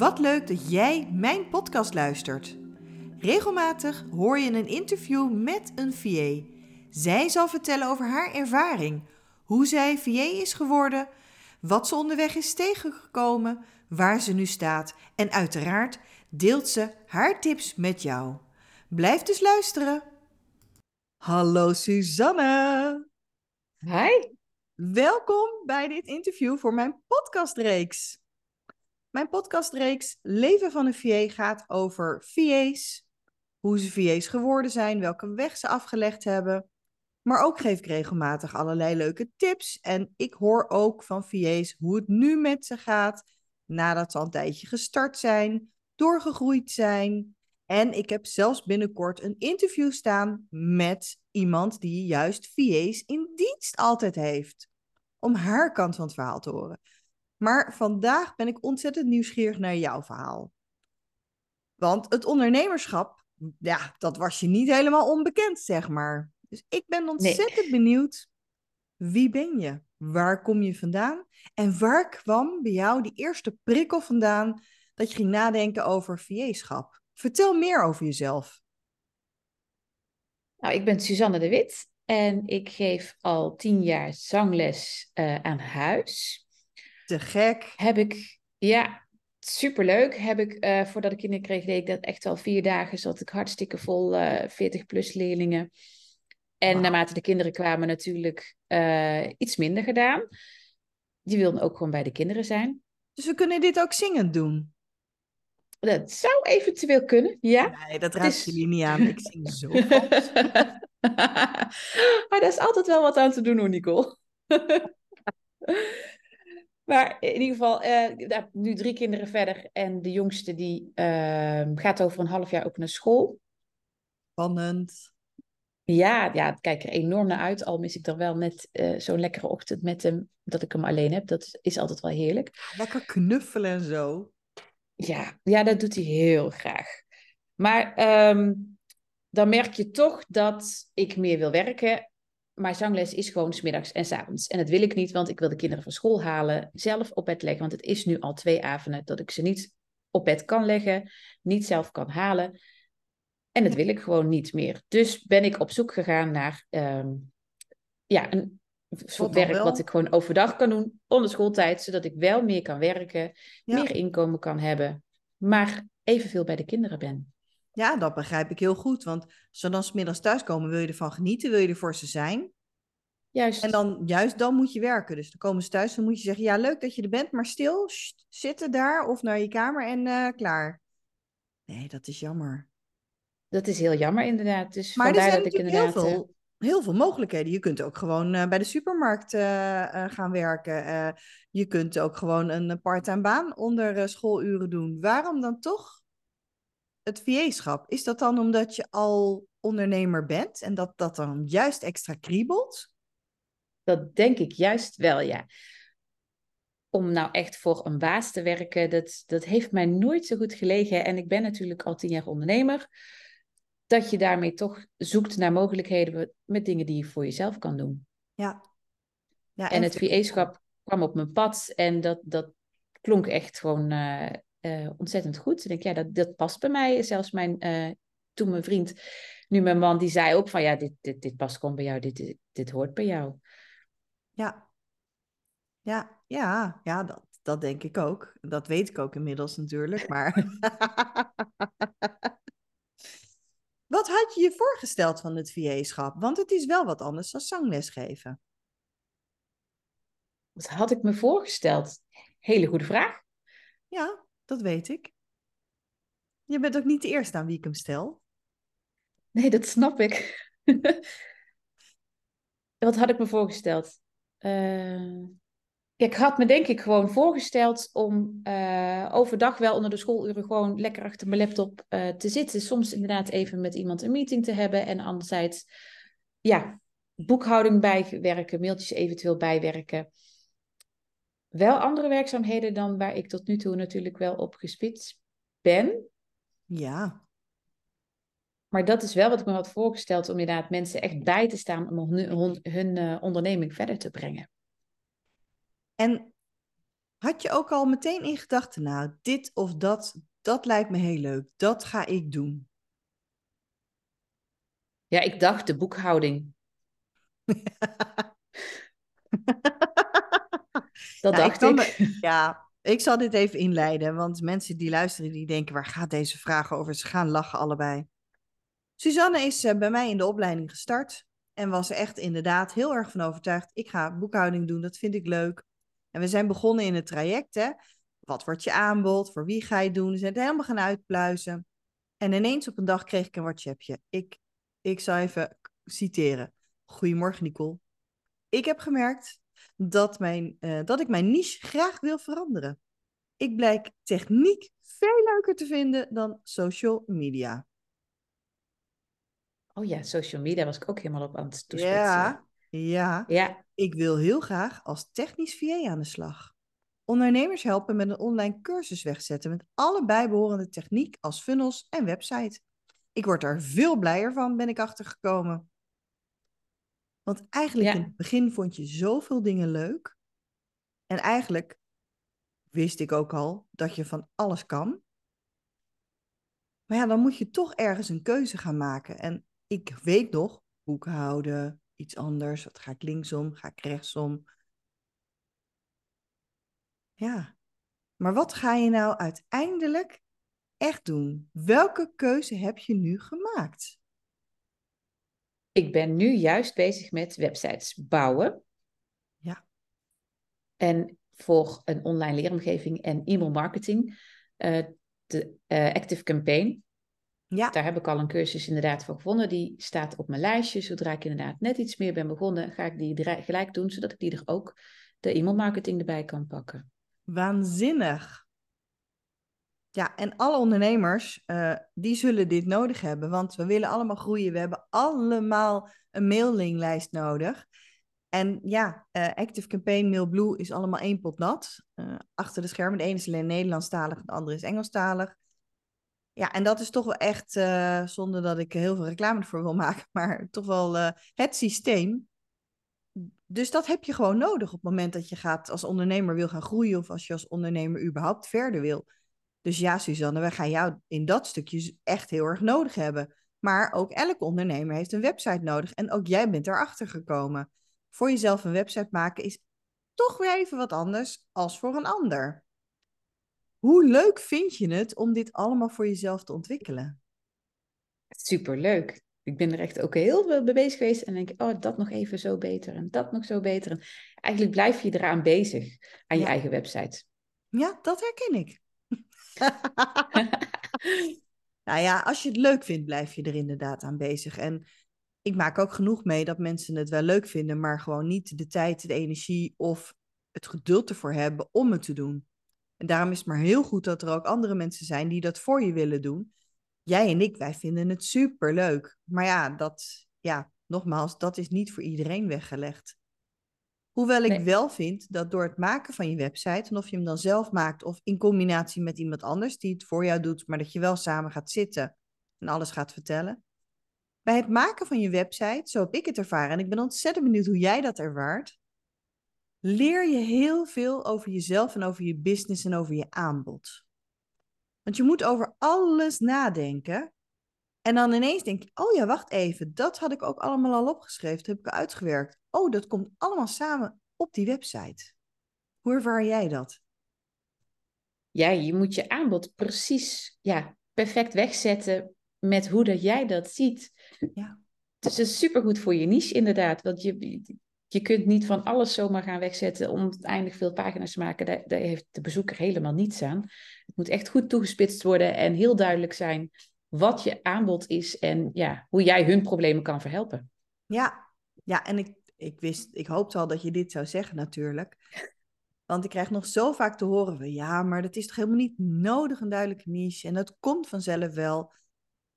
Wat leuk dat jij mijn podcast luistert. Regelmatig hoor je een interview met een VA. Zij zal vertellen over haar ervaring, hoe zij VA is geworden, wat ze onderweg is tegengekomen, waar ze nu staat en uiteraard deelt ze haar tips met jou. Blijf dus luisteren. Hallo Suzanne. Hi. Welkom bij dit interview voor mijn podcastreeks. Mijn podcastreeks Leven van een VA gaat over VA's, hoe ze VA's geworden zijn, welke weg ze afgelegd hebben. Maar ook geef ik regelmatig allerlei leuke tips. En ik hoor ook van VA's hoe het nu met ze gaat, nadat ze al een tijdje gestart zijn, doorgegroeid zijn. En ik heb zelfs binnenkort een interview staan met iemand die juist VA's in dienst altijd heeft. Om haar kant van het verhaal te horen. Maar vandaag ben ik ontzettend nieuwsgierig naar jouw verhaal. Want het ondernemerschap, ja, dat was je niet helemaal onbekend, zeg maar. Dus ik ben ontzettend benieuwd. Wie ben je? Waar kom je vandaan? En waar kwam bij jou die eerste prikkel vandaan dat je ging nadenken over VA-schap? Vertel meer over jezelf. Nou, ik ben Suzanne de Wit en ik geef al tien jaar zangles uh, aan huis. Te gek. Heb ik, ja, superleuk. Heb ik, uh, voordat ik kinderen kreeg, deed ik dat echt al vier dagen. Zat ik hartstikke vol, uh, 40 plus leerlingen. En wow. naarmate de kinderen kwamen natuurlijk uh, iets minder gedaan. Die wilden ook gewoon bij de kinderen zijn. Dus we kunnen dit ook zingend doen? Dat zou eventueel kunnen, ja. Nee, dat raakt is... jullie niet aan. Ik zing zo maar daar is altijd wel wat aan te doen hoor, Nicole. maar in ieder geval, uh, nu drie kinderen verder. En de jongste die uh, gaat over een half jaar ook naar school. Spannend. Ja, ja, het kijkt er enorm naar uit. Al mis ik er wel net uh, zo'n lekkere ochtend met hem, dat ik hem alleen heb. Dat is altijd wel heerlijk. Lekker knuffelen en zo. Ja, ja dat doet hij heel graag. Maar um, dan merk je toch dat ik meer wil werken. Maar zangles is gewoon smiddags en s avonds. En dat wil ik niet, want ik wil de kinderen van school halen, zelf op bed leggen. Want het is nu al twee avonden dat ik ze niet op bed kan leggen, niet zelf kan halen. En dat wil ik gewoon niet meer. Dus ben ik op zoek gegaan naar um, ja, een soort werk wel. wat ik gewoon overdag kan doen, onder schooltijd, zodat ik wel meer kan werken, ja. meer inkomen kan hebben, maar evenveel bij de kinderen ben. Ja, dat begrijp ik heel goed. Want als ze dan smiddags thuiskomen, wil je ervan genieten, wil je er voor ze zijn. Juist. En dan, juist dan moet je werken. Dus dan komen ze thuis, dan moet je zeggen, ja, leuk dat je er bent, maar stil, sst, zitten daar of naar je kamer en uh, klaar. Nee, dat is jammer. Dat is heel jammer, inderdaad. Dus maar er zijn dat ik natuurlijk inderdaad... heel veel, heel veel mogelijkheden. Je kunt ook gewoon uh, bij de supermarkt uh, gaan werken. je kunt ook gewoon een parttime baan onder schooluren doen. Waarom dan toch het VA-schap, is dat dan omdat je al ondernemer bent en dat dat dan juist extra kriebelt? Dat denk ik juist wel, ja. Om nou echt voor een baas te werken, dat, dat heeft mij nooit zo goed gelegen. En ik ben natuurlijk al tien jaar ondernemer. Dat je daarmee toch zoekt naar mogelijkheden met dingen die je voor jezelf kan doen. Ja. ja en, en het VA-schap kwam op mijn pad en dat, dat klonk echt gewoon uh, uh, ontzettend goed. Ik denk, ja, dat, dat past bij mij. Zelfs mijn, uh, toen mijn vriend, nu mijn man, die zei ook van, ja, dit, dit, dit past gewoon bij jou, dit, dit, dit hoort bij jou. Ja, ja, ja, ja dat, dat denk ik ook. Dat weet ik ook inmiddels natuurlijk, maar... wat had je je voorgesteld van het VA-schap? Want het is wel wat anders dan zangles geven. Wat had ik me voorgesteld? Hele goede vraag. Ja, dat weet ik. Je bent ook niet de eerste aan wie ik hem stel. Nee, dat snap ik. Wat had ik me voorgesteld? Uh, ik had me denk ik gewoon voorgesteld om uh, overdag wel onder de schooluren gewoon lekker achter mijn laptop uh, te zitten. Soms inderdaad even met iemand een meeting te hebben. En anderzijds, ja, boekhouding bijwerken, mailtjes eventueel bijwerken wel andere werkzaamheden dan waar ik tot nu toe natuurlijk wel op gespitst ben. Ja. Maar dat is wel wat ik me had voorgesteld om inderdaad mensen echt bij te staan om hun, hun, hun uh, onderneming verder te brengen. En Had je ook al meteen in gedachten, nou, dit of dat, dat lijkt me heel leuk. Dat ga ik doen. Ja, ik dacht de boekhouding. dat Nou, dacht ik. ja, ik zal dit even inleiden, want mensen die luisteren, die denken, waar gaat deze vraag over? Ze gaan lachen allebei. Suzanne is eh, bij mij in de opleiding gestart en was echt inderdaad heel erg van overtuigd. Ik ga boekhouding doen, dat vind ik leuk. En we zijn begonnen in het traject, hè. Wat wordt je aanbod? Voor wie ga je het doen? We zijn het helemaal gaan uitpluizen. En ineens op een dag kreeg ik een WhatsAppje. Ik, ik zal even citeren. Goedemorgen, Nicole. Ik heb gemerkt dat, mijn, eh, dat ik mijn niche graag wil veranderen. Ik blijk techniek veel leuker te vinden dan social media. Oh ja, social media was ik ook helemaal op aan het toespitsen. Ja, ja. Ja, Ik wil heel graag als technisch VA aan de slag. Ondernemers helpen met een online cursus wegzetten met alle bijbehorende techniek als funnels en website. Ik word er veel blijer van, ben ik achtergekomen. Want eigenlijk Ja. in het begin vond je zoveel dingen leuk. En eigenlijk wist ik ook al dat je van alles kan. Maar ja, dan moet je toch ergens een keuze gaan maken. En ik weet nog, boekhouden, iets anders. Wat ga ik linksom, ga ik rechtsom? Ja, maar wat ga je nou uiteindelijk echt doen? Welke keuze heb je nu gemaakt? Ik ben nu juist bezig met websites bouwen. Ja. En voor een online leeromgeving en e-mail marketing, eh, de eh, Active Campaign. Ja, Daar heb ik al een cursus inderdaad voor gevonden. Die staat op mijn lijstje. Zodra ik inderdaad net iets meer ben begonnen, ga ik die gelijk doen, zodat ik die er ook de e-mail marketing erbij kan pakken. waanzinnig. Ja, en alle ondernemers, eh, die zullen dit nodig hebben, want we willen allemaal groeien. We hebben allemaal een mailinglijst nodig. En ja, eh, Active Campaign, Mailblue is allemaal één pot nat. eh, achter de schermen. De ene is alleen Nederlandstalig, de andere is Engelstalig. Ja, en dat is toch wel echt, zonder dat ik heel veel reclame ervoor wil maken, maar toch wel het systeem. Dus dat heb je gewoon nodig op het moment dat je gaat als ondernemer wil gaan groeien of als je als ondernemer überhaupt verder wil. Dus ja, Suzanne, wij gaan jou in dat stukje echt heel erg nodig hebben. Maar ook elke ondernemer heeft een website nodig en ook jij bent erachter gekomen. Voor jezelf een website maken is toch weer even wat anders als voor een ander. Hoe leuk vind je het om dit allemaal voor jezelf te ontwikkelen? Superleuk. Ik ben er echt ook heel veel mee bezig geweest en denk, oh, dat nog even zo beter en dat nog zo beter. En eigenlijk blijf je eraan bezig, aan je Ja. eigen website. Ja, dat herken ik. Nou ja, als je het leuk vindt, blijf je er inderdaad aan bezig. En ik maak ook genoeg mee dat mensen het wel leuk vinden, maar gewoon niet de tijd, de energie of het geduld ervoor hebben om het te doen. En daarom is het maar heel goed dat er ook andere mensen zijn die dat voor je willen doen. Jij en ik, wij vinden het super leuk. Maar ja, dat, ja, nogmaals, dat is niet voor iedereen weggelegd. Hoewel ik Nee. wel vind dat door het maken van je website, en of je hem dan zelf maakt of in combinatie met iemand anders die het voor jou doet, maar dat je wel samen gaat zitten en alles gaat vertellen. Bij het maken van je website, zo heb ik het ervaren, en ik ben ontzettend benieuwd hoe jij dat ervaart, leer je heel veel over jezelf en over je business en over je aanbod. Want je moet over alles nadenken. En dan ineens denk je, oh ja, wacht even, dat had ik ook allemaal al opgeschreven, dat heb ik uitgewerkt. Oh, dat komt allemaal samen op die website. Hoe ervaar jij dat? Ja, je moet je aanbod precies, ja, perfect wegzetten met hoe dat jij dat ziet. Ja. Dus het is supergoed voor je niche inderdaad, want je, je kunt niet van alles zomaar gaan wegzetten om uiteindelijk veel pagina's te maken. Daar, daar heeft de bezoeker helemaal niets aan. Het moet echt goed toegespitst worden en heel duidelijk zijn wat je aanbod is en ja, hoe jij hun problemen kan verhelpen. Ja, ja en ik, ik wist, ik hoopte al dat je dit zou zeggen natuurlijk. Want ik krijg nog zo vaak te horen van ja, maar dat is toch helemaal niet nodig, een duidelijke niche. En dat komt vanzelf wel.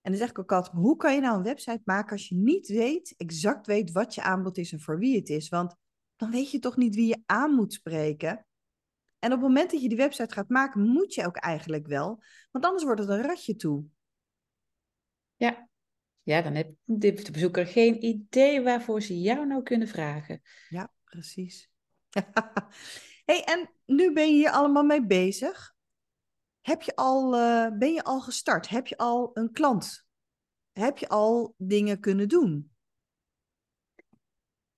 En dan zeg ik ook altijd, hoe kan je nou een website maken als je niet weet, exact weet wat je aanbod is en voor wie het is? Want dan weet je toch niet wie je aan moet spreken. En op het moment dat je die website gaat maken, moet je ook eigenlijk wel. Want anders wordt het een ratje toe. Ja, ja dan heeft de bezoeker geen idee waarvoor ze jou nou kunnen vragen. Ja, precies. hey, en nu ben je hier allemaal mee bezig. Heb je al, eh, ben je al gestart? Heb je al een klant? Heb je al dingen kunnen doen?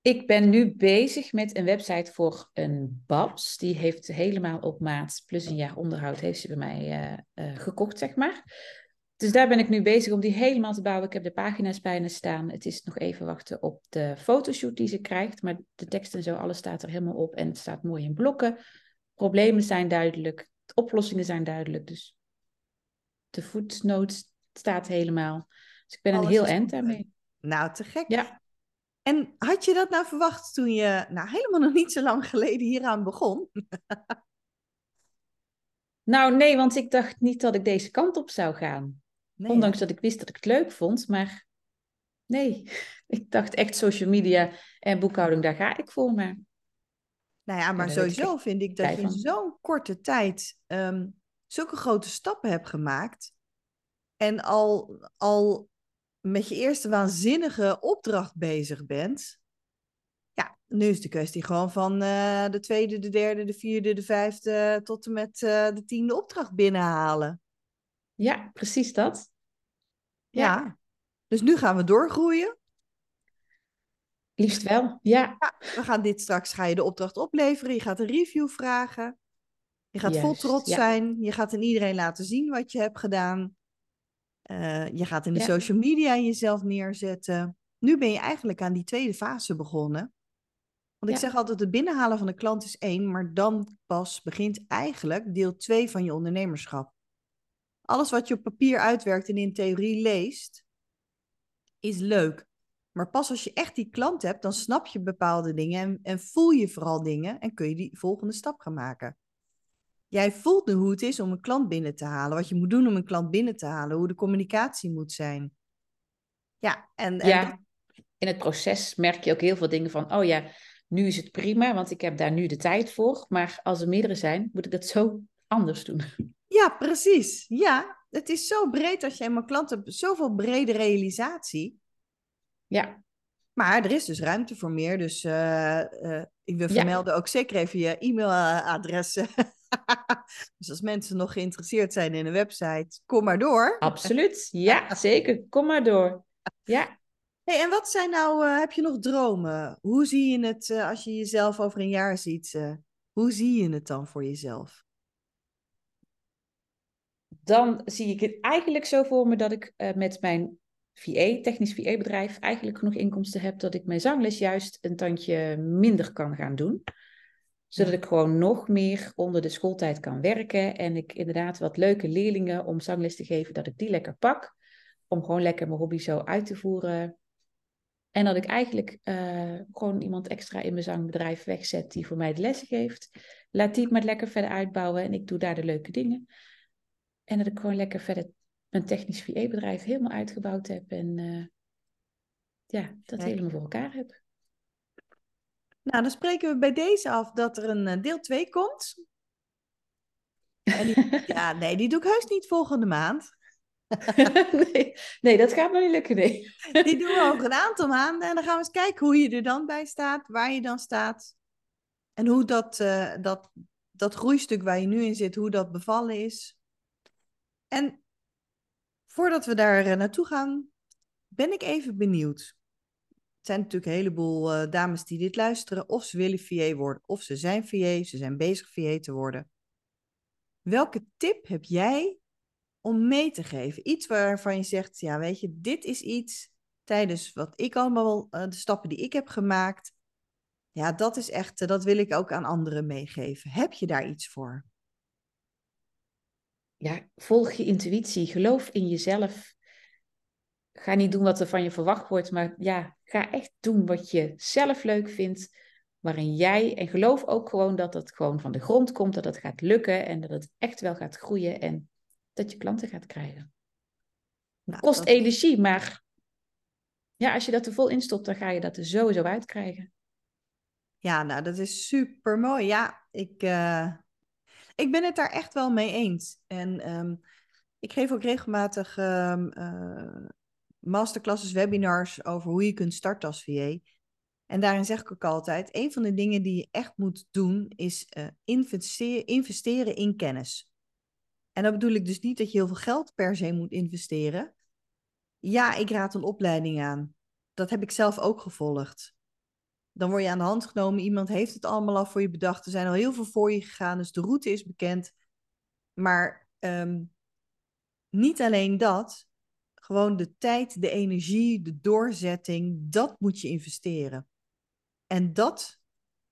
Ik ben nu bezig met een website voor een Babs. Die heeft helemaal op maat, plus een jaar onderhoud, heeft ze bij mij eh, eh, gekocht, zeg maar. Dus daar ben ik nu bezig om die helemaal te bouwen. Ik heb de pagina's bijna staan. Het is nog even wachten op de fotoshoot die ze krijgt. Maar de tekst en zo, alles staat er helemaal op. En het staat mooi in blokken. Problemen zijn duidelijk. De oplossingen zijn duidelijk. Dus de footnote staat helemaal. Dus ik ben een heel eind daarmee. Nou, te gek. Ja. En had je dat nou verwacht toen je nou, helemaal nog niet zo lang geleden hieraan begon? nou, nee, want ik dacht niet dat ik deze kant op zou gaan. Ondanks dat ik wist dat ik het leuk vond, maar nee, ik dacht echt social media en boekhouding, daar ga ik voor. Maar... Nou ja, maar sowieso vind ik dat je in zo'n korte tijd ehm, zulke grote stappen hebt gemaakt. En al, al met je eerste waanzinnige opdracht bezig bent. Ja, nu is de kwestie gewoon van uh, de tweede, de derde, de vierde, de vijfde tot en met uh, de tiende opdracht binnenhalen. Ja, precies dat. Ja. Dus nu gaan we doorgroeien. Liefst wel, ja. ja. We gaan dit straks, ga je de opdracht opleveren, je gaat een review vragen. Je gaat vol trots zijn, je gaat aan iedereen laten zien wat je hebt gedaan. Uh, je gaat in de social media jezelf neerzetten. Nu ben je eigenlijk aan die tweede fase begonnen. Want ik zeg altijd, het binnenhalen van de klant is één, maar dan pas begint eigenlijk deel twee van je ondernemerschap alles wat je op papier uitwerkt en in theorie leest, is leuk. Maar pas als je echt die klant hebt, dan snap je bepaalde dingen en, en voel je vooral dingen en kun je die volgende stap gaan maken. Jij voelt nu hoe het is om een klant binnen te halen, wat je moet doen om een klant binnen te halen, hoe de communicatie moet zijn. Ja, en, en ja. in het proces merk je ook heel veel dingen van, oh ja, nu is het prima, want ik heb daar nu de tijd voor. Maar als er meerdere zijn, moet ik dat zo anders doen. Ja, precies. Ja, het is zo breed als je eenmaal klanten hebt, zoveel brede realisatie. Ja. Maar er is dus ruimte voor meer. Dus uh, uh, ik wil vermelden ook zeker even je e-mailadressen. dus als mensen nog geïnteresseerd zijn in een website, kom maar door. Absoluut. Ja, zeker. Kom maar door. Ja. Hey, en wat zijn nou, uh, heb je nog dromen? Hoe zie je het als je jezelf over een jaar ziet? hoe zie je het dan voor jezelf? Dan zie ik het eigenlijk zo voor me dat ik uh, met mijn VA, technisch VA-bedrijf, eigenlijk genoeg inkomsten heb dat ik mijn zangles juist een tandje minder kan gaan doen. Zodat ik gewoon nog meer onder de schooltijd kan werken en ik inderdaad wat leuke leerlingen om zangles te geven, dat ik die lekker pak. Om gewoon lekker mijn hobby zo uit te voeren. En dat ik eigenlijk uh, gewoon iemand extra in mijn zangbedrijf wegzet die voor mij de lessen geeft. Laat die het maar lekker verder uitbouwen en ik doe daar de leuke dingen. En dat ik gewoon lekker verder mijn technisch VA-bedrijf helemaal uitgebouwd heb. En uh, ja, dat helemaal voor elkaar heb. Nou, dan spreken we bij deze af dat er een eh, deel 2 komt. En die, ja, nee, die doe ik heus niet volgende maand. nee, nee, dat gaat me niet lukken, nee. die doen we over een aantal maanden. En dan gaan we eens kijken hoe je er dan bij staat, waar je dan staat. En hoe dat, uh, dat, dat groeistuk waar je nu in zit, hoe dat bevallen is. En voordat we daar eh, naartoe gaan, ben ik even benieuwd. Het zijn natuurlijk een heleboel uh, dames die dit luisteren, of ze willen VA worden, of ze zijn VA, ze zijn bezig VA te worden. Welke tip heb jij om mee te geven? Iets waarvan je zegt, ja weet je, dit is iets tijdens wat ik allemaal, uh, de stappen die ik heb gemaakt. Ja, dat is echt, dat wil ik ook aan anderen meegeven. Heb je daar iets voor? Ja, volg je intuïtie, geloof in jezelf. Ga niet doen wat er van je verwacht wordt, maar ja, ga echt doen wat je zelf leuk vindt, waarin jij, en geloof ook gewoon dat het gewoon van de grond komt, dat het gaat lukken en dat het echt wel gaat groeien en dat je klanten gaat krijgen. Nou, kost energie, maar ja, als je dat er vol instopt, dan ga je dat er sowieso uitkrijgen. Ja, nou, dat is super mooi. Ja, ik, uh, ik ben het daar echt wel mee eens. En ehm, ik geef ook regelmatig um, uh, masterclasses, webinars over hoe je kunt starten als VA. En daarin zeg ik ook altijd, een van de dingen die je echt moet doen, is uh, investeren, investeren in kennis. En dat bedoel ik dus niet dat je heel veel geld per se moet investeren. Ja, ik raad een opleiding aan. Dat heb ik zelf ook gevolgd. Dan word je aan de hand genomen. Iemand heeft het allemaal al voor je bedacht. Er zijn al heel veel voor je gegaan, dus de route is bekend. Maar um, niet alleen dat, gewoon de tijd, de energie, de doorzetting, dat moet je investeren. En dat,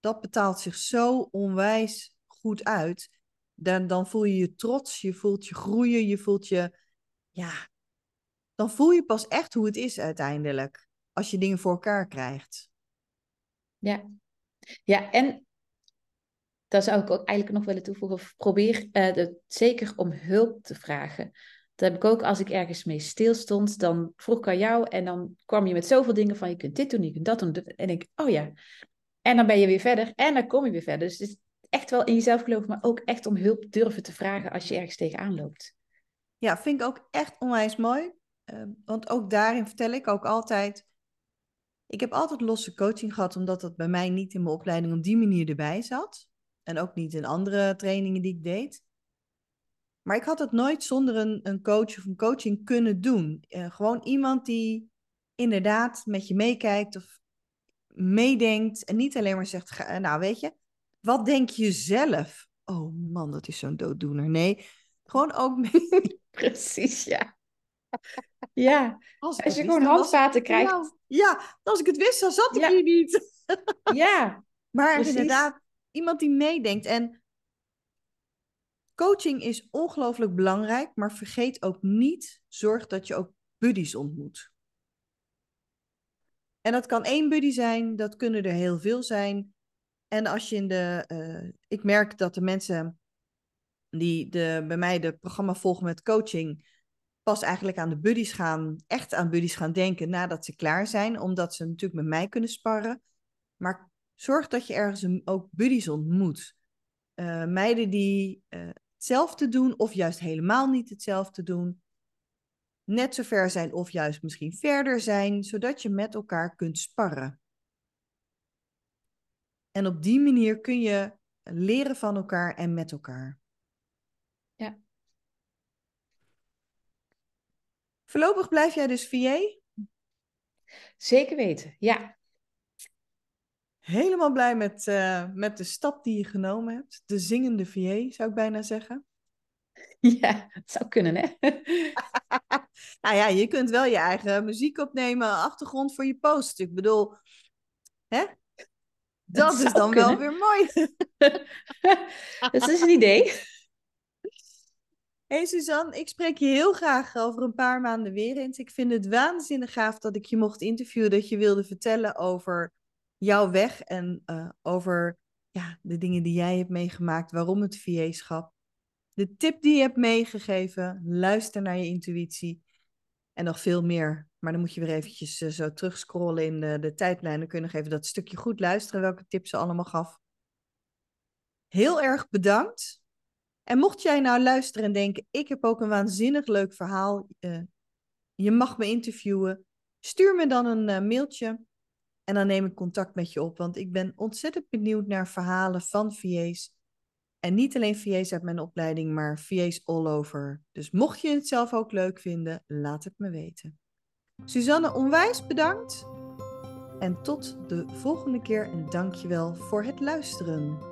dat betaalt zich zo onwijs goed uit. Dan, dan voel je je trots, je voelt je groeien, je voelt je, ja, dan voel je pas echt hoe het is uiteindelijk. Als je dingen voor elkaar krijgt. Ja, ja en daar zou ik ook eigenlijk nog willen toevoegen. Probeer uh, zeker om hulp te vragen. Dat heb ik ook als ik ergens mee stilstond. Dan vroeg ik aan jou en dan kwam je met zoveel dingen van je kunt dit doen, je kunt dat doen. En ik, oh ja. En dan ben je weer verder en dan kom je weer verder. Dus het is echt wel in jezelf geloven, maar ook echt om hulp durven te vragen als je ergens tegenaan loopt. Ja, vind ik ook echt onwijs mooi. Uh, want ook daarin vertel ik ook altijd. Ik heb altijd losse coaching gehad, omdat dat bij mij niet in mijn opleiding op die manier erbij zat. En ook niet in andere trainingen die ik deed. Maar ik had het nooit zonder een, een coach of een coaching kunnen doen. Uh, gewoon iemand die inderdaad met je meekijkt of meedenkt. En niet alleen maar zegt, nou weet je, wat denk je zelf? Oh man, dat is zo'n dooddoener. Nee, gewoon ook... Precies, ja. Ja, als, als je gewoon handvaten krijgt. Ja, als ik het wist, dan zat ik hier niet. ja, Maar precies. inderdaad, iemand die meedenkt. En coaching is ongelooflijk belangrijk, maar vergeet ook niet, zorg dat je ook buddies ontmoet. En dat kan één buddy zijn, dat kunnen er heel veel zijn. En als je in de. Uh, ik merk dat de mensen die de, bij mij de programma volgen met coaching. Pas eigenlijk aan de buddies gaan. echt aan buddies gaan denken nadat ze klaar zijn. Omdat ze natuurlijk met mij kunnen sparren. Maar zorg dat je ergens ook buddies ontmoet. Uh, meiden die uh, hetzelfde doen of juist helemaal niet hetzelfde doen. Net zo ver zijn of juist misschien verder zijn, zodat je met elkaar kunt sparren. En op die manier kun je leren van elkaar en met elkaar. Ja. Voorlopig blijf jij dus VA? Zeker weten, ja helemaal blij met, uh, met de stap die je genomen hebt. De zingende VA, zou ik bijna zeggen. Ja, dat zou kunnen, hè? nou ja, je kunt wel je eigen muziek opnemen, achtergrond voor je post. Ik bedoel, hè? Dat, dat is dan kunnen. wel weer mooi. dat is een idee. Hey Suzanne, ik spreek je heel graag over een paar maanden weer eens. Ik vind het waanzinnig gaaf dat ik je mocht interviewen, dat je wilde vertellen over jouw weg en uh, over ja, de dingen die jij hebt meegemaakt, waarom het VA-schap. De tip die je hebt meegegeven, luister naar je intuïtie en nog veel meer. Maar dan moet je weer eventjes uh, zo terugscrollen in de, de tijdlijn. Dan kun je nog even dat stukje goed luisteren welke tips ze allemaal gaf. Heel erg bedankt. En mocht jij nou luisteren en denken, ik heb ook een waanzinnig leuk verhaal, uh, je mag me interviewen, stuur me dan een mailtje en dan neem ik contact met je op, want ik ben ontzettend benieuwd naar verhalen van VA's. En niet alleen VA's uit mijn opleiding, maar VA's all over. Dus mocht je het zelf ook leuk vinden, laat het me weten. Suzanne, onwijs bedankt. En tot de volgende keer en dankjewel voor het luisteren.